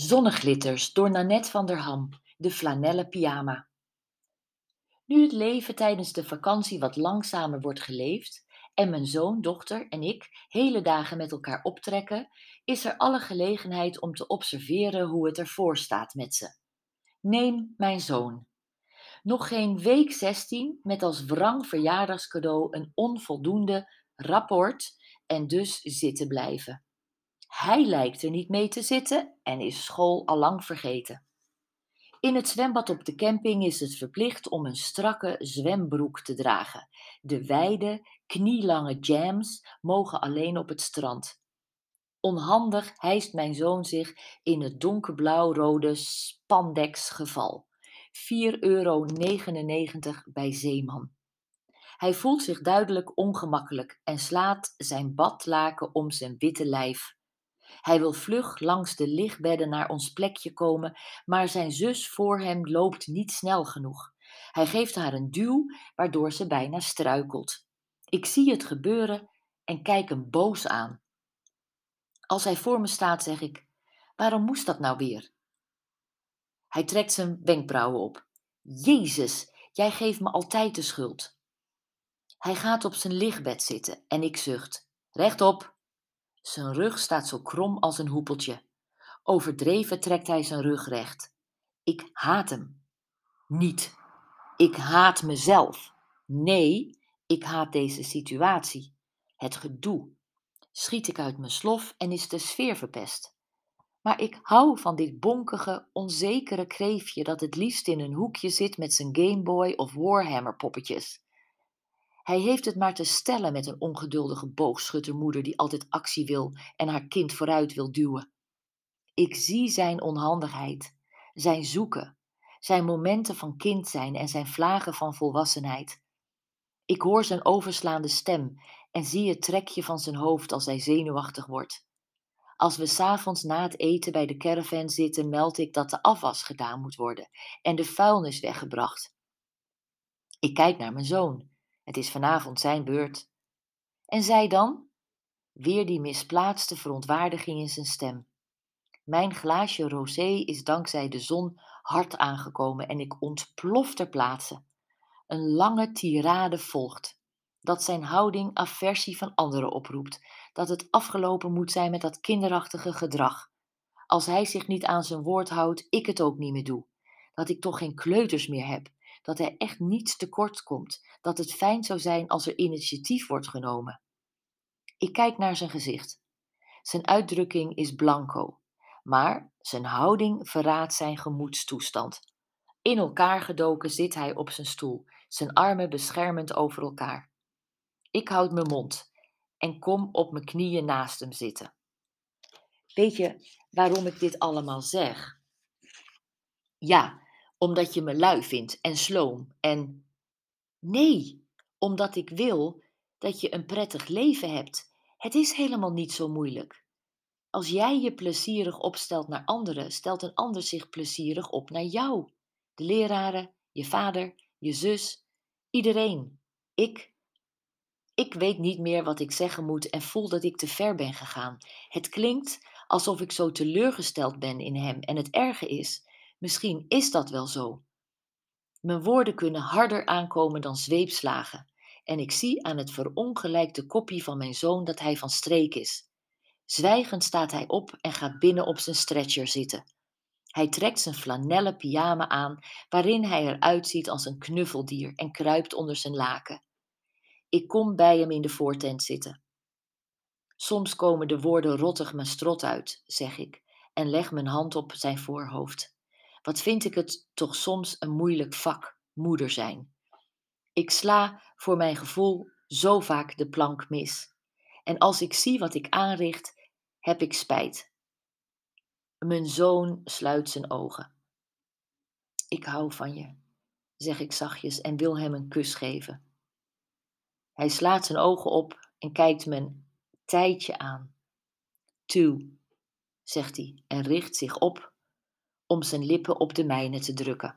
Zonneglitters door Nanette van der Ham, de flanellen pyjama. Nu het leven tijdens de vakantie wat langzamer wordt geleefd en mijn zoon, dochter en ik hele dagen met elkaar optrekken, is er alle gelegenheid om te observeren hoe het ervoor staat met ze. Neem mijn zoon. Nog geen week 16 met als wrang verjaardagscadeau een onvoldoende rapport en dus zitten blijven. Hij lijkt er niet mee te zitten en is school al lang vergeten. In het zwembad op de camping is het verplicht om een strakke zwembroek te dragen. De wijde, knielange jams mogen alleen op het strand. Onhandig hijst mijn zoon zich in het donkerblauw-rode spandex geval. 4,99 euro bij Zeeman. Hij voelt zich duidelijk ongemakkelijk en slaat zijn badlaken om zijn witte lijf. Hij wil vlug langs de lichtbedden naar ons plekje komen, maar zijn zus voor hem loopt niet snel genoeg. Hij geeft haar een duw, waardoor ze bijna struikelt. Ik zie het gebeuren en kijk hem boos aan. Als hij voor me staat, zeg ik: Waarom moest dat nou weer? Hij trekt zijn wenkbrauwen op. Jezus, jij geeft me altijd de schuld. Hij gaat op zijn lichtbed zitten en ik zucht. Rechtop, zijn rug staat zo krom als een hoepeltje. Overdreven trekt hij zijn rug recht. Ik haat hem. Niet. Ik haat mezelf. Nee, ik haat deze situatie. Het gedoe. Schiet ik uit mijn slof en is de sfeer verpest. Maar ik hou van dit bonkige, onzekere kreefje dat het liefst in een hoekje zit met zijn Gameboy of Warhammer poppetjes. Hij heeft het maar te stellen met een ongeduldige boogschuttermoeder die altijd actie wil en haar kind vooruit wil duwen. Ik zie zijn onhandigheid, zijn zoeken, zijn momenten van kind zijn en zijn vlagen van volwassenheid. Ik hoor zijn overslaande stem en zie het trekje van zijn hoofd als hij zenuwachtig wordt. Als we s'avonds na het eten bij de caravan zitten, meld ik dat de afwas gedaan moet worden en de vuilnis weggebracht. Ik kijk naar mijn zoon. Het is vanavond zijn beurt. En zij dan? Weer die misplaatste verontwaardiging in zijn stem. Mijn glaasje rosé is dankzij de zon hard aangekomen en ik ontplof ter plaatse. Een lange tirade volgt. Dat zijn houding aversie van anderen oproept. Dat het afgelopen moet zijn met dat kinderachtige gedrag. Als hij zich niet aan zijn woord houdt, ik het ook niet meer doe. Dat ik toch geen kleuters meer heb dat hij echt niets tekort komt, dat het fijn zou zijn als er initiatief wordt genomen. Ik kijk naar zijn gezicht. Zijn uitdrukking is blanco, maar zijn houding verraadt zijn gemoedstoestand. In elkaar gedoken zit hij op zijn stoel, zijn armen beschermend over elkaar. Ik houd mijn mond en kom op mijn knieën naast hem zitten. Weet je waarom ik dit allemaal zeg? Ja, omdat je me lui vindt en sloom en. Nee, omdat ik wil dat je een prettig leven hebt. Het is helemaal niet zo moeilijk. Als jij je plezierig opstelt naar anderen, stelt een ander zich plezierig op naar jou. De leraren, je vader, je zus, iedereen. Ik. Ik weet niet meer wat ik zeggen moet en voel dat ik te ver ben gegaan. Het klinkt alsof ik zo teleurgesteld ben in hem en het erge is Misschien is dat wel zo. Mijn woorden kunnen harder aankomen dan zweepslagen, en ik zie aan het verongelijkte koppie van mijn zoon dat hij van streek is. Zwijgend staat hij op en gaat binnen op zijn stretcher zitten. Hij trekt zijn flanellen pyjama aan, waarin hij eruit ziet als een knuffeldier en kruipt onder zijn laken. Ik kom bij hem in de voortent zitten. Soms komen de woorden rottig mijn strot uit, zeg ik, en leg mijn hand op zijn voorhoofd. Wat vind ik het toch soms een moeilijk vak, moeder zijn. Ik sla voor mijn gevoel zo vaak de plank mis. En als ik zie wat ik aanricht, heb ik spijt. Mijn zoon sluit zijn ogen. Ik hou van je, zeg ik zachtjes en wil hem een kus geven. Hij slaat zijn ogen op en kijkt me een tijdje aan. Toe, zegt hij en richt zich op om zijn lippen op de mijne te drukken.